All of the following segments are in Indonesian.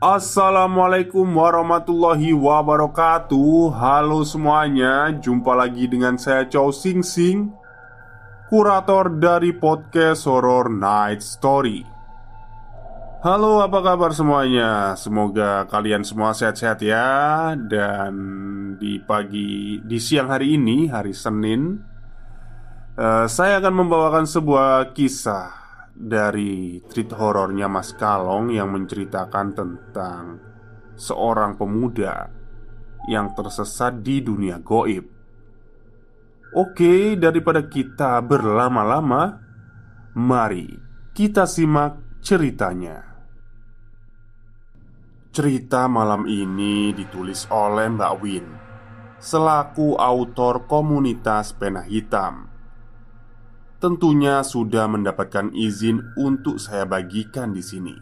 Assalamualaikum warahmatullahi wabarakatuh. Halo semuanya Jumpa lagi dengan saya Chow Sing Sing Kurator dari podcast Horror Night Story. Halo apa kabar semuanya? Semoga kalian semua sehat-sehat ya. Dan di pagi Di siang hari ini Hari Senin eh, Saya akan membawakan sebuah kisah dari treat horornya Mas Kalong yang menceritakan tentang seorang pemuda yang tersesat di dunia goib. Oke, daripada kita berlama-lama, mari kita simak ceritanya. Cerita malam ini ditulis oleh Mbak Win selaku autor komunitas Pena Hitam tentunya sudah mendapatkan izin untuk saya bagikan di sini.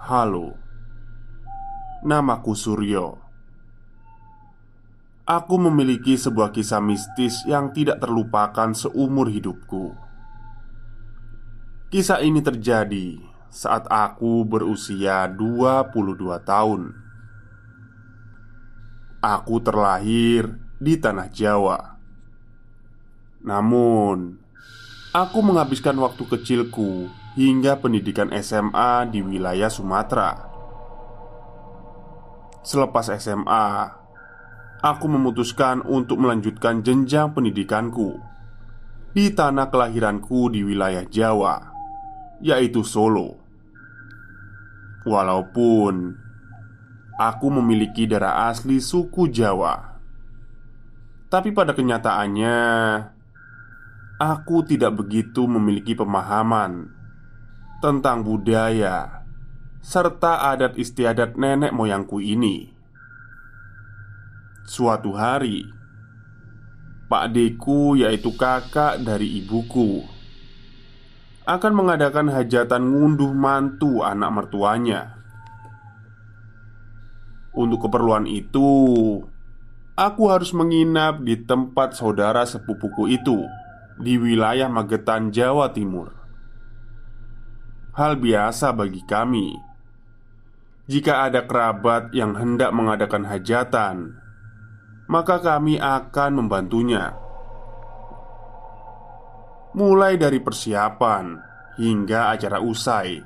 Halo, namaku Suryo. Aku memiliki sebuah kisah mistis yang tidak terlupakan seumur hidupku. Kisah ini terjadi saat aku berusia 22 tahun. Aku terlahir di tanah Jawa namun, aku menghabiskan waktu kecilku hingga pendidikan SMA di wilayah Sumatera. Selepas SMA, aku memutuskan untuk melanjutkan jenjang pendidikanku di tanah kelahiranku di wilayah Jawa, yaitu Solo. Walaupun aku memiliki darah asli suku Jawa, tapi pada kenyataannya aku tidak begitu memiliki pemahaman tentang budaya serta adat istiadat nenek moyangku ini. Suatu hari, Pak Deku, yaitu kakak dari ibuku, akan mengadakan hajatan ngunduh mantu anak mertuanya. Untuk keperluan itu, aku harus menginap di tempat saudara sepupuku itu di wilayah Magetan, Jawa Timur. Hal biasa bagi kami jika ada kerabat yang hendak mengadakan hajatan, maka kami akan membantunya. Mulai dari persiapan hingga acara usai,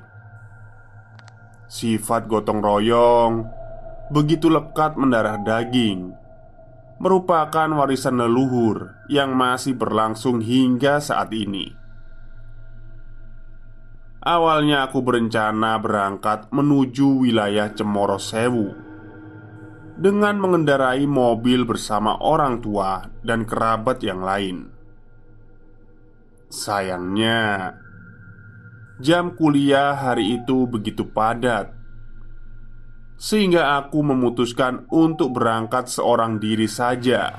sifat gotong royong begitu lekat mendarah daging merupakan warisan leluhur yang masih berlangsung hingga saat ini. Awalnya aku berencana berangkat menuju wilayah Cemoro Sewu dengan mengendarai mobil bersama orang tua dan kerabat yang lain. Sayangnya, jam kuliah hari itu begitu padat sehingga aku memutuskan untuk berangkat seorang diri saja.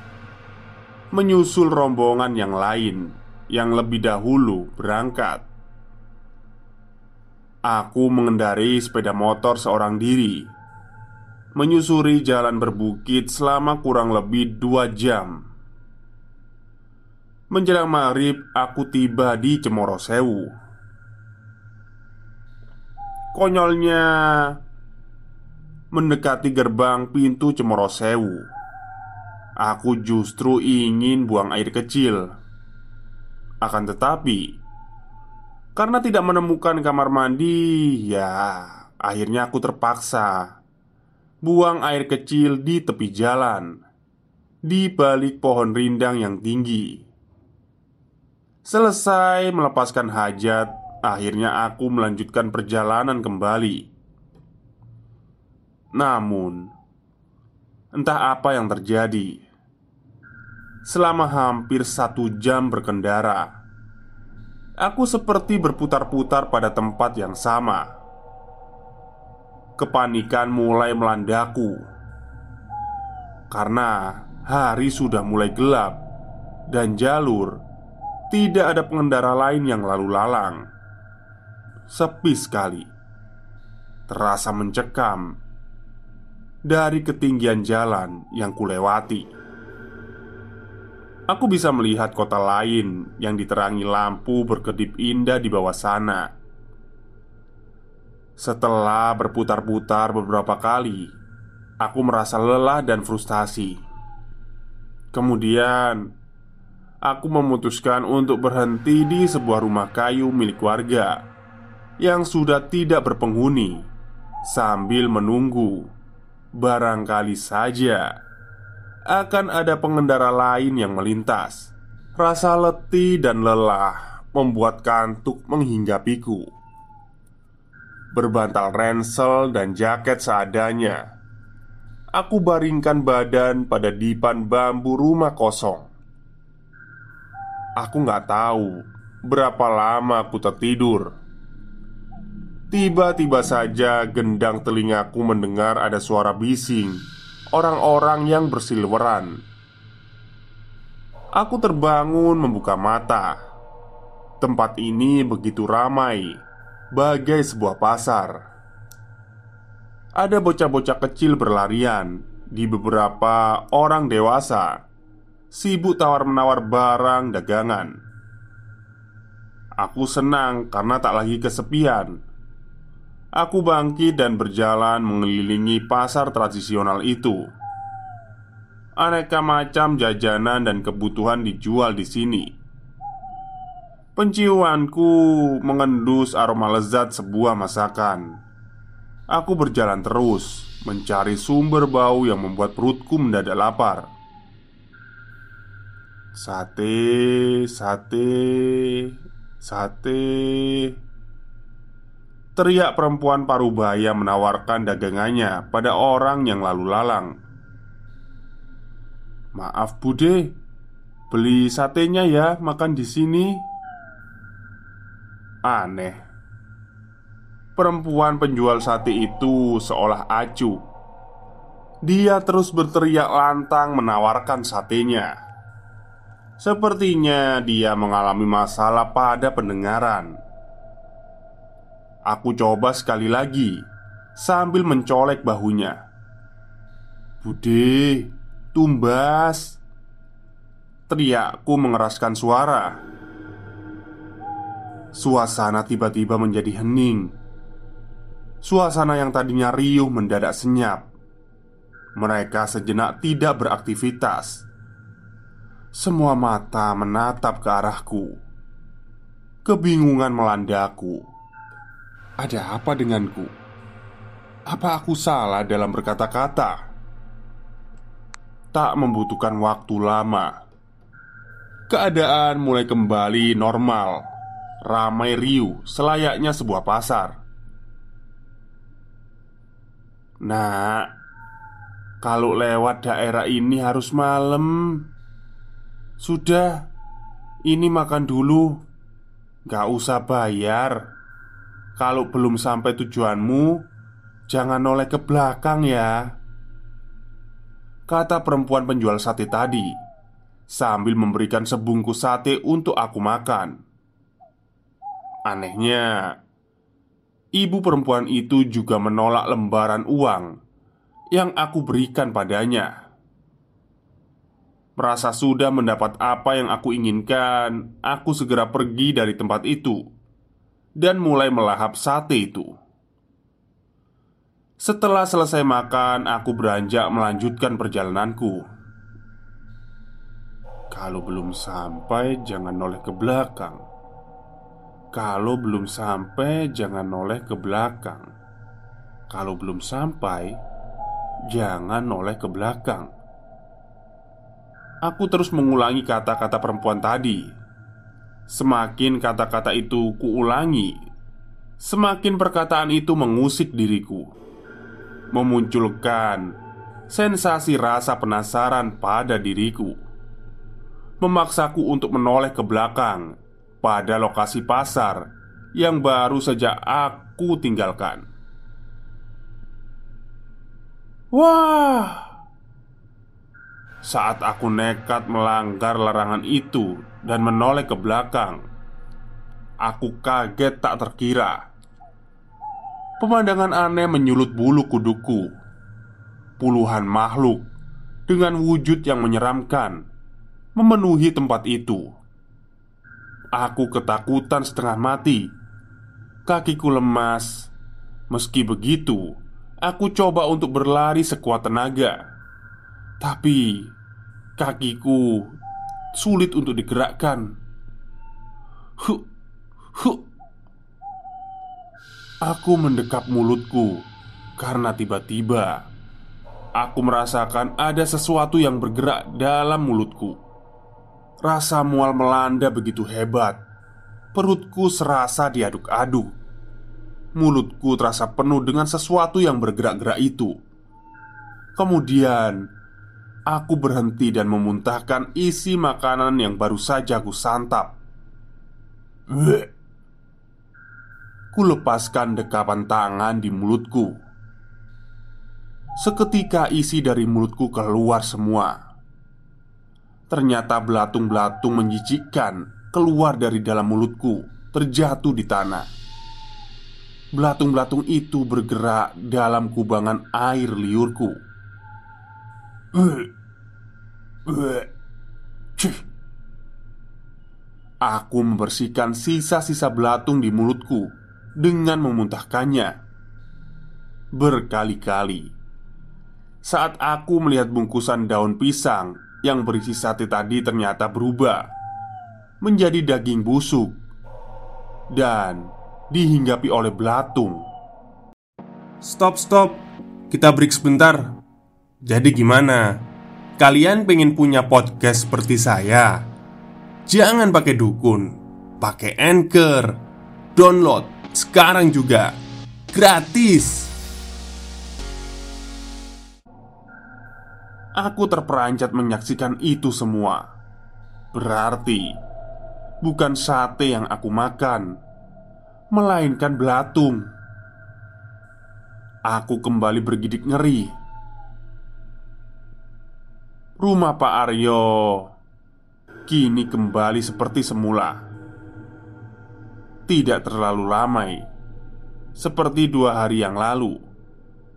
Menyusul rombongan yang lain Yang lebih dahulu berangkat. Aku mengendarai sepeda motor seorang diri. Menyusuri jalan berbukit selama kurang lebih dua jam. Menjelang maghrib aku tiba di Cemorosewu. Konyolnya Mendekati gerbang pintu Cemorosewu Aku justru ingin buang air kecil. Akan tetapi, karena tidak menemukan kamar mandi, ya akhirnya aku terpaksa buang air kecil di tepi jalan, di balik pohon rindang yang tinggi. Selesai melepaskan hajat, akhirnya aku melanjutkan perjalanan kembali. Namun, entah apa yang terjadi selama hampir satu jam berkendara. Aku seperti berputar-putar pada tempat yang sama. Kepanikan mulai melandaku karena hari sudah mulai gelap dan jalur tidak ada pengendara lain yang lalu lalang. Sepi sekali, terasa mencekam dari ketinggian jalan yang kulewati. Aku bisa melihat kota lain yang diterangi lampu berkedip indah di bawah sana. Setelah berputar-putar beberapa kali, aku merasa lelah dan frustasi. Kemudian, aku memutuskan untuk berhenti di sebuah rumah kayu milik warga yang sudah tidak berpenghuni sambil menunggu. Barangkali saja akan ada pengendara lain yang melintas. Rasa letih dan lelah membuat kantuk menghinggapiku. Berbantal ransel dan jaket seadanya, aku baringkan badan pada dipan bambu rumah kosong. Aku nggak tahu berapa lama aku tertidur. Tiba-tiba saja gendang telingaku mendengar ada suara bising orang-orang yang bersilweran. Aku terbangun membuka mata. Tempat ini begitu ramai, bagai sebuah pasar. Ada bocah-bocah kecil berlarian di beberapa orang dewasa, sibuk tawar-menawar barang dagangan. Aku senang karena tak lagi kesepian Aku bangkit dan berjalan mengelilingi pasar tradisional itu. Aneka macam jajanan dan kebutuhan dijual di sini. Penciumanku mengendus aroma lezat sebuah masakan. Aku berjalan terus mencari sumber bau yang membuat perutku mendadak lapar. Sate, sate, sate. Teriak perempuan parubaya menawarkan dagangannya pada orang yang lalu lalang. Maaf bude. Beli satenya ya makan di sini. Aneh. Perempuan penjual sate itu seolah acuh. Dia terus berteriak lantang menawarkan satenya. Sepertinya dia mengalami masalah pada pendengaran Aku coba sekali lagi Sambil mencolek bahunya. Bude, tumbas Teriakku mengeraskan suara. Suasana tiba-tiba menjadi hening. Suasana yang tadinya riuh mendadak senyap. Mereka sejenak tidak beraktivitas. Semua mata menatap ke arahku. Kebingungan melandaku ada apa denganku? Apa aku salah dalam berkata-kata? Tak membutuhkan waktu lama. Keadaan mulai kembali normal. Ramai riuh selayaknya sebuah pasar. Nah, kalau lewat daerah ini harus malam. Sudah Ini makan dulu. Gak usah bayar kalau belum sampai tujuanmu, jangan noleh ke belakang ya. Kata perempuan penjual sate tadi sambil memberikan sebungkus sate untuk aku makan. Anehnya, ibu perempuan itu juga menolak lembaran uang yang aku berikan padanya. Merasa sudah mendapat apa yang aku inginkan, aku segera pergi dari tempat itu dan mulai melahap sate itu. Setelah selesai makan, aku beranjak melanjutkan perjalananku. Kalau belum sampai, jangan noleh ke belakang. Kalau belum sampai, jangan noleh ke belakang. Kalau belum sampai, jangan noleh ke belakang. Aku terus mengulangi kata-kata perempuan tadi. Semakin kata-kata itu kuulangi, semakin perkataan itu mengusik diriku, memunculkan sensasi rasa penasaran pada diriku, memaksaku untuk menoleh ke belakang pada lokasi pasar yang baru saja aku tinggalkan. Wah, saat aku nekat melanggar larangan itu dan menoleh ke belakang, aku kaget tak terkira. Pemandangan aneh menyulut bulu kuduku. Puluhan makhluk dengan wujud yang menyeramkan memenuhi tempat itu. Aku ketakutan setengah mati. Kakiku lemas. Meski begitu, aku coba untuk berlari sekuat tenaga. Tapi kakiku sulit untuk digerakkan. Huh, huh. Aku mendekap mulutku karena tiba-tiba aku merasakan ada sesuatu yang bergerak dalam mulutku. Rasa mual melanda begitu hebat. Perutku serasa diaduk-aduk. Mulutku terasa penuh dengan sesuatu yang bergerak-gerak itu. Kemudian Aku berhenti dan memuntahkan isi makanan yang baru saja aku santap. Ku lepaskan dekapan tangan di mulutku. Seketika isi dari mulutku keluar semua. Ternyata belatung-belatung menjijikkan keluar dari dalam mulutku, terjatuh di tanah. Belatung-belatung itu bergerak dalam kubangan air liurku. Aku membersihkan sisa-sisa belatung di mulutku dengan memuntahkannya berkali-kali. Saat aku melihat bungkusan daun pisang yang berisi sate tadi ternyata berubah menjadi daging busuk dan dihinggapi oleh belatung. Stop, stop. Kita break sebentar. Jadi gimana? Kalian pengen punya podcast seperti saya? Jangan pakai dukun, pakai Anchor. Download sekarang juga. Gratis. Aku terperanjat menyaksikan itu semua. Berarti bukan sate yang aku makan, melainkan belatung. Aku kembali bergidik ngeri Rumah Pak Aryo kini kembali seperti semula. Tidak terlalu ramai, seperti dua hari yang lalu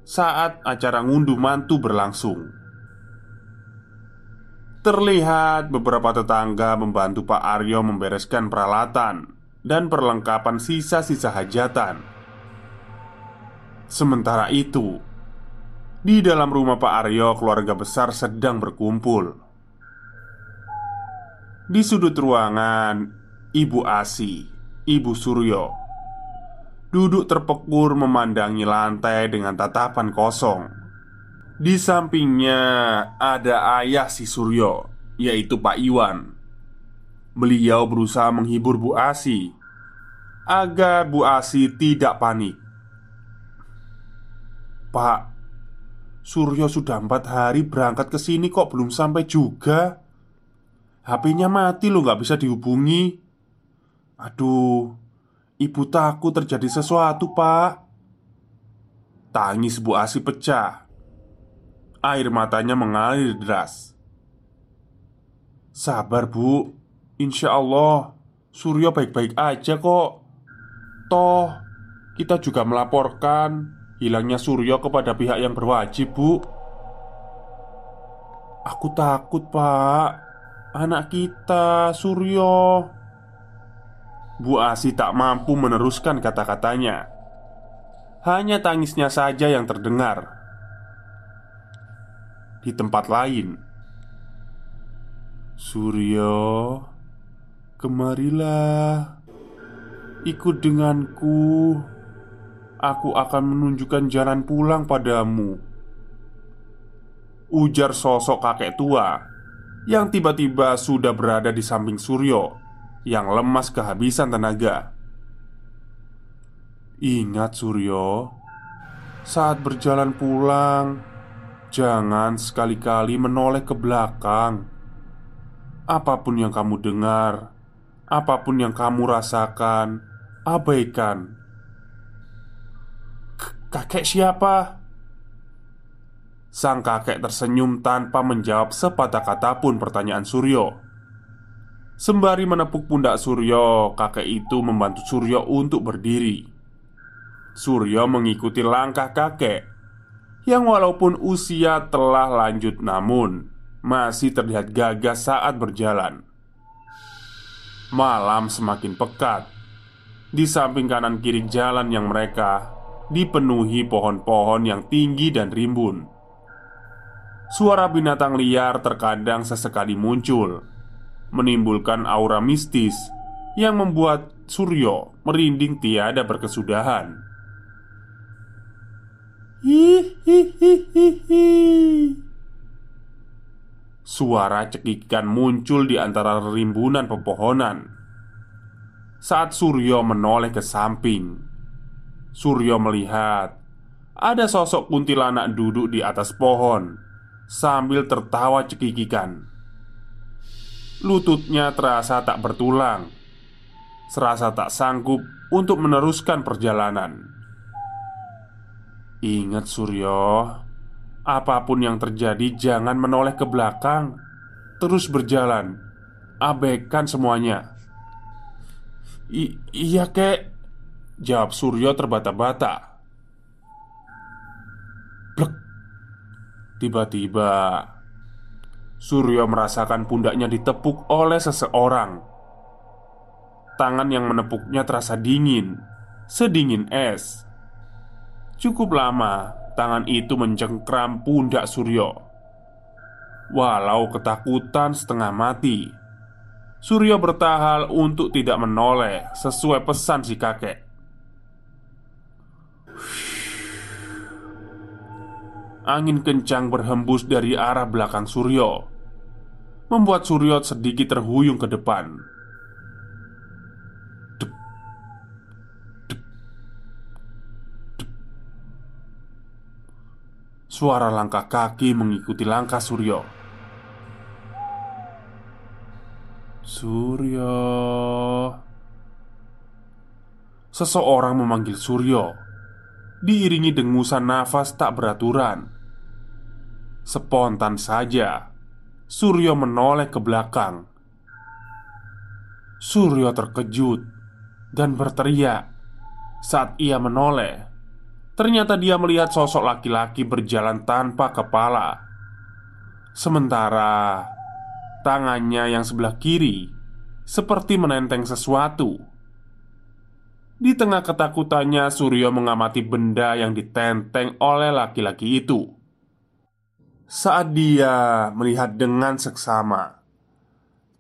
saat acara ngunduh mantu berlangsung. Terlihat beberapa tetangga membantu Pak Aryo membereskan peralatan dan perlengkapan sisa-sisa hajatan. Sementara itu, di dalam rumah Pak Aryo, keluarga besar sedang berkumpul. Di sudut ruangan, Ibu Asi, Ibu Suryo duduk terpekur memandangi lantai dengan tatapan kosong. Di sampingnya ada ayah si Suryo, yaitu Pak Iwan. Beliau berusaha menghibur Bu Asi agar Bu Asi tidak panik. Pak, Suryo sudah empat hari berangkat ke sini kok belum sampai juga. HP-nya mati loh nggak bisa dihubungi. Aduh Ibu takut terjadi sesuatu pak. Tangis Bu Asi pecah. Air matanya mengalir deras. Sabar bu. Insya Allah Suryo baik-baik aja kok. Toh Kita juga melaporkan hilangnya Suryo kepada pihak yang berwajib, Bu. Aku takut, Pak. Anak kita, Suryo. Bu Asi tak mampu meneruskan kata-katanya. Hanya tangisnya saja yang terdengar. Di tempat lain, Suryo, kemarilah. Ikut denganku. Aku akan menunjukkan jalan pulang padamu. Ujar sosok kakek tua yang tiba-tiba sudah berada di samping Suryo yang lemas kehabisan tenaga. Ingat, Suryo, saat berjalan pulang, jangan sekali-kali menoleh ke belakang. Apa pun yang kamu dengar, apa pun yang kamu rasakan, abaikan. Kakek siapa? Sang kakek tersenyum tanpa menjawab sepatah kata pun pertanyaan Suryo. Sembari menepuk pundak Suryo, kakek itu membantu Suryo untuk berdiri. Suryo mengikuti langkah kakek yang walaupun usia telah lanjut namun masih terlihat gagah saat berjalan. Malam semakin pekat di samping kanan kiri jalan yang mereka dipenuhi pohon-pohon yang tinggi dan rimbun. Suara binatang liar terkadang sesekali muncul, menimbulkan aura mistis yang membuat Suryo merinding tiada berkesudahan. Hihihihihi. Suara cekikan muncul di antara rimbunan pepohonan saat Suryo menoleh ke samping. Suryo melihat ada sosok kuntilanak duduk di atas pohon sambil tertawa cekikikan. Lututnya terasa tak bertulang, serasa tak sanggup untuk meneruskan perjalanan. Ingat, Suryo, apa pun yang terjadi, jangan menoleh ke belakang, terus berjalan, abaikan semuanya. I iya kek Jawab Suryo terbata-bata. Blek. Tiba-tiba Suryo merasakan pundaknya ditepuk oleh seseorang. Tangan yang menepuknya terasa dingin Sedingin es. Cukup lama tangan itu mencengkram pundak Suryo. Walau ketakutan setengah mati Suryo bertahal untuk tidak menoleh sesuai pesan si kakek. Angin kencang berhembus dari arah belakang Suryo, membuat Suryo sedikit terhuyung ke depan. Dep, dep, dep. Suara langkah kaki mengikuti langkah Suryo. Suryo Seseorang memanggil Suryo Diiringi dengusan nafas tak beraturan. Spontan saja Suryo menoleh ke belakang. Suryo terkejut Dan berteriak. Saat ia menoleh Ternyata dia melihat sosok laki-laki berjalan tanpa kepala. Sementara Tangannya yang sebelah kiri seperti menenteng sesuatu. Di tengah ketakutannya, Suryo mengamati benda yang ditenteng oleh laki-laki itu. Saat dia melihat dengan seksama,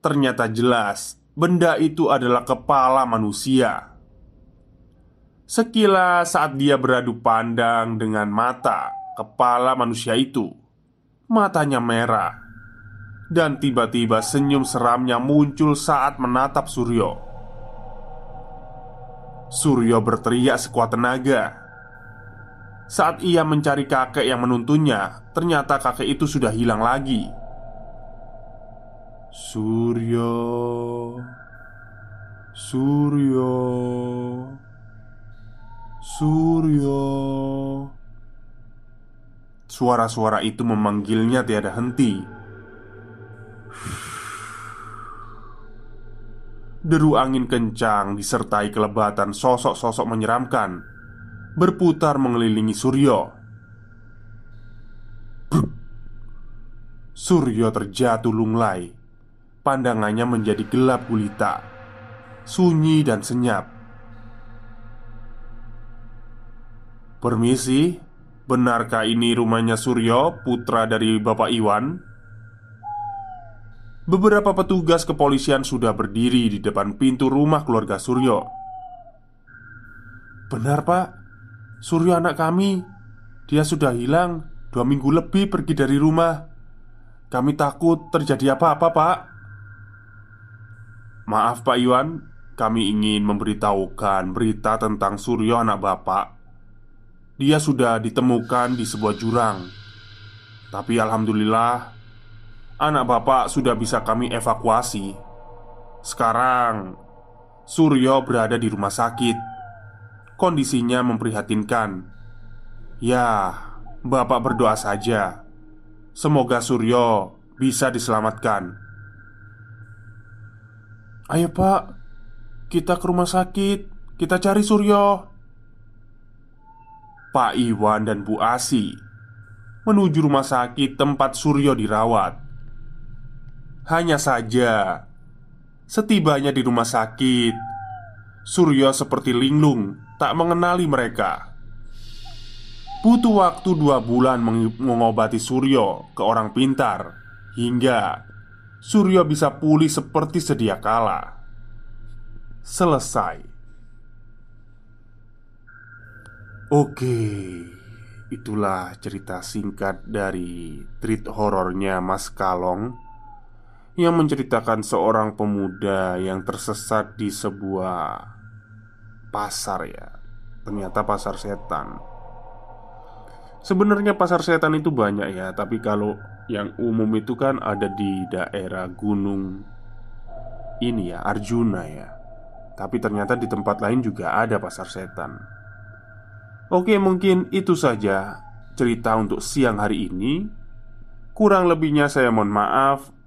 ternyata jelas benda itu adalah kepala manusia. Sekilas saat dia beradu pandang dengan mata kepala manusia itu, matanya merah dan tiba-tiba senyum seramnya muncul saat menatap Suryo. Suryo berteriak sekuat tenaga. Saat ia mencari kakek yang menuntunnya, ternyata kakek itu sudah hilang lagi. Suryo, Suryo, Suryo. Suara-suara itu memanggilnya tiada henti. Deru angin kencang disertai kelebatan sosok-sosok menyeramkan. Berputar mengelilingi Suryo. Suryo terjatuh lunglai. Pandangannya menjadi gelap gulita. Sunyi dan senyap. Permisi Benarkah ini rumahnya Suryo, putra dari Bapak Iwan? Beberapa petugas kepolisian sudah berdiri di depan pintu rumah keluarga Suryo. Benar, Pak. Suryo anak kami. Dia sudah hilang dua minggu lebih pergi dari rumah. Kami takut terjadi apa-apa, Pak. Maaf, Pak Iwan. Kami ingin memberitahukan berita tentang Suryo anak Bapak. Dia sudah ditemukan di sebuah jurang. Tapi alhamdulillah Anak bapak sudah bisa kami evakuasi. Sekarang Suryo berada di rumah sakit. Kondisinya memprihatinkan. Ya, bapak berdoa saja. Semoga Suryo bisa diselamatkan. Ayo pak. Kita ke rumah sakit. Kita cari Suryo. Pak Iwan dan Bu Asi Menuju rumah sakit tempat Suryo dirawat hanya saja, setibanya di rumah sakit, Suryo seperti linglung tak mengenali mereka. Butuh waktu dua bulan mengobati Suryo ke orang pintar hingga Suryo bisa pulih seperti sedia kala. Selesai. Oke, itulah cerita singkat dari treat horornya Mas Kalong yang menceritakan seorang pemuda yang tersesat di sebuah pasar ya. Ternyata pasar setan. Sebenarnya pasar setan itu banyak ya, tapi kalau yang umum itu kan ada di daerah gunung ini ya, Arjuna ya. Tapi ternyata di tempat lain juga ada pasar setan. Oke, mungkin itu saja cerita untuk siang hari ini. Kurang lebihnya saya mohon maaf.